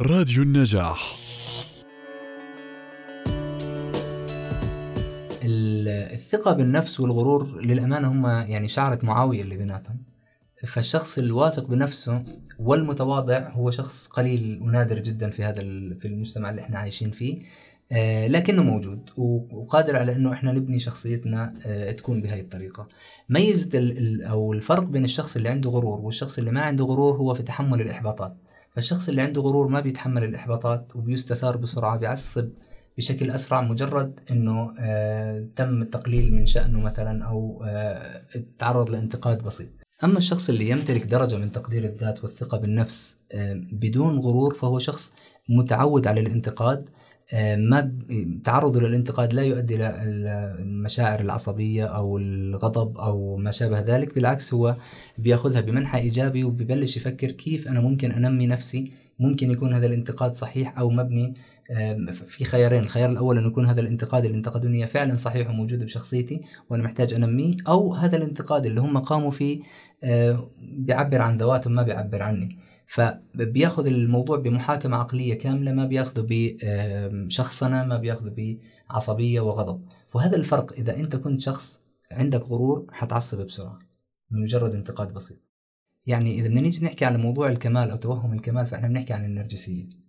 راديو النجاح. الثقة بالنفس والغرور للأمانة هم يعني شعرة معاوية اللي بيناتهم فالشخص الواثق بنفسه والمتواضع هو شخص قليل ونادر جدا في هذا في المجتمع اللي إحنا عايشين فيه. لكنه موجود وقادر على إنه إحنا نبني شخصيتنا آه، تكون بهاي الطريقة. ميزة أو الفرق بين الشخص اللي عنده غرور والشخص اللي ما عنده غرور هو في تحمل الإحباطات. فالشخص اللي عنده غرور ما بيتحمل الإحباطات وبيستثار بسرعة بيعصب بشكل أسرع مجرد إنه آه تم التقليل من شأنه مثلا أو آه تعرض لانتقاد بسيط. أما الشخص اللي يمتلك درجة من تقدير الذات والثقة بالنفس آه بدون غرور فهو شخص متعود على الانتقاد آه، ما تعرضه للانتقاد لا يؤدي إلى المشاعر العصبية أو الغضب أو ما شابه ذلك بالعكس هو بيأخذها بمنحى إيجابي وبيبلش يفكر كيف أنا ممكن أنمي نفسي ممكن يكون هذا الانتقاد صحيح أو مبني في خيارين. الخيار الأول انه يكون هذا الانتقاد اللي انتقدوني فعلا صحيح وموجود بشخصيتي وأنا محتاج أنميه أو هذا الانتقاد اللي هم قاموا فيه آه، بيعبر عن ذواتهم ما بيعبر عني. فبياخذ الموضوع بمحاكمة عقلية كاملة ما بياخذه بشخصنة ما بياخذه بعصبية وغضب. وهذا الفرق إذا أنت كنت شخص عندك غرور حتعصب بسرعة من مجرد انتقاد بسيط. يعني إذا بدنا نيجي نحكي على موضوع الكمال أو توهم الكمال فإحنا بنحكي عن النرجسية.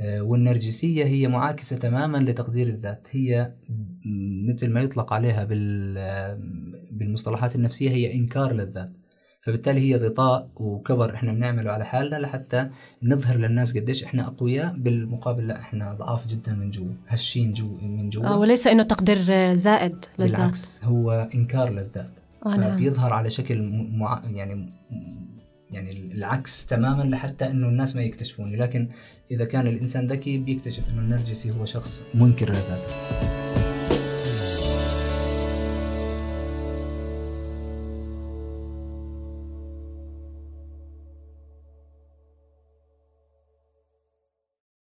آه، والنرجسية هي معاكسة تماما لتقدير الذات. هي مثل ما يطلق عليها بالمصطلحات النفسية هي إنكار للذات. فبالتالي هي غطاء وكفر إحنا بنعمله على حالنا لحتى نظهر للناس قديش إحنا أقوياء بالمقابل لا إحنا ضعاف جدا من جوا هشين جو من جوا. آه وليس إنه تقدير زائد للذات. بالعكس هو إنكار للذات. آه نعم. بيظهر على شكل مع يعني يعني العكس تماما لحتى إنه الناس ما يكتشفوني. لكن إذا كان الإنسان ذكي بيكتشف إنه النرجسي هو شخص منكر لذاته